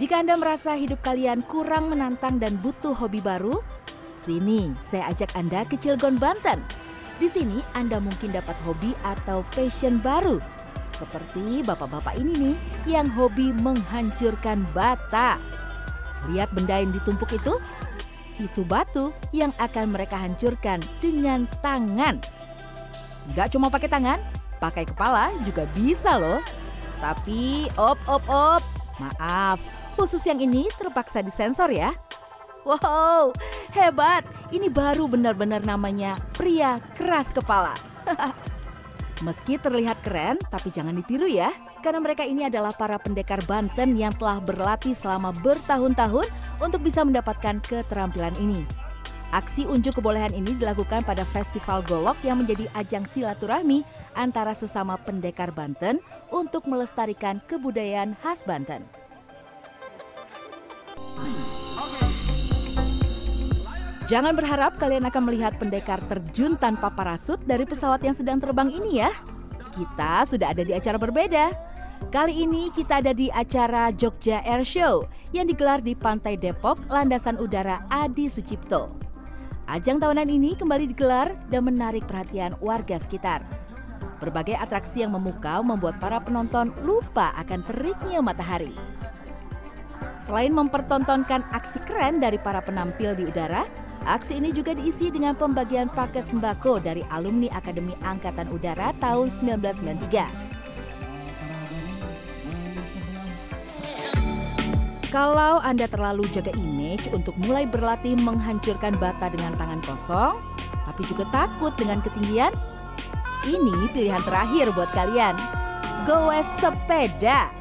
Jika Anda merasa hidup kalian kurang menantang dan butuh hobi baru, sini saya ajak Anda ke Cilegon, Banten. Di sini Anda mungkin dapat hobi atau passion baru. Seperti bapak-bapak ini nih yang hobi menghancurkan bata. Lihat benda yang ditumpuk itu? Itu batu yang akan mereka hancurkan dengan tangan. Gak cuma pakai tangan, pakai kepala juga bisa loh. Tapi op op op, maaf, khusus yang ini terpaksa disensor ya. Wow, hebat. Ini baru benar-benar namanya pria keras kepala. Meski terlihat keren, tapi jangan ditiru ya. Karena mereka ini adalah para pendekar Banten yang telah berlatih selama bertahun-tahun untuk bisa mendapatkan keterampilan ini. Aksi unjuk kebolehan ini dilakukan pada Festival Golok yang menjadi ajang silaturahmi antara sesama pendekar Banten untuk melestarikan kebudayaan khas Banten. Jangan berharap kalian akan melihat pendekar terjun tanpa parasut dari pesawat yang sedang terbang ini ya. Kita sudah ada di acara berbeda. Kali ini kita ada di acara Jogja Air Show yang digelar di Pantai Depok, Landasan Udara Adi Sucipto. Ajang tahunan ini kembali digelar dan menarik perhatian warga sekitar. Berbagai atraksi yang memukau membuat para penonton lupa akan teriknya matahari. Selain mempertontonkan aksi keren dari para penampil di udara, aksi ini juga diisi dengan pembagian paket sembako dari alumni Akademi Angkatan Udara tahun 1993. Kalau Anda terlalu jaga image untuk mulai berlatih menghancurkan bata dengan tangan kosong, tapi juga takut dengan ketinggian, ini pilihan terakhir buat kalian. Goes sepeda.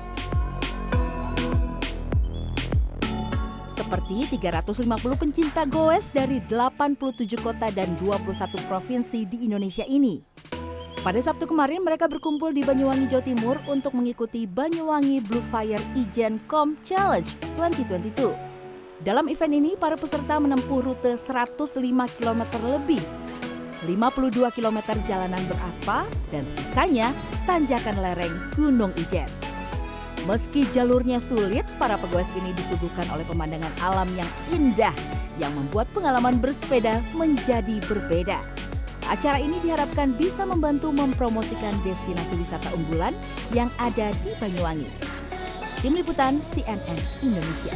Seperti 350 pencinta goes dari 87 kota dan 21 provinsi di Indonesia ini. Pada Sabtu kemarin mereka berkumpul di Banyuwangi, Jawa Timur untuk mengikuti Banyuwangi Blue Fire Ijen Com Challenge 2022. Dalam event ini, para peserta menempuh rute 105 km lebih, 52 km jalanan beraspal, dan sisanya tanjakan lereng Gunung Ijen. Meski jalurnya sulit, para pegoes ini disuguhkan oleh pemandangan alam yang indah yang membuat pengalaman bersepeda menjadi berbeda. Acara ini diharapkan bisa membantu mempromosikan destinasi wisata unggulan yang ada di Banyuwangi. Tim Liputan CNN Indonesia.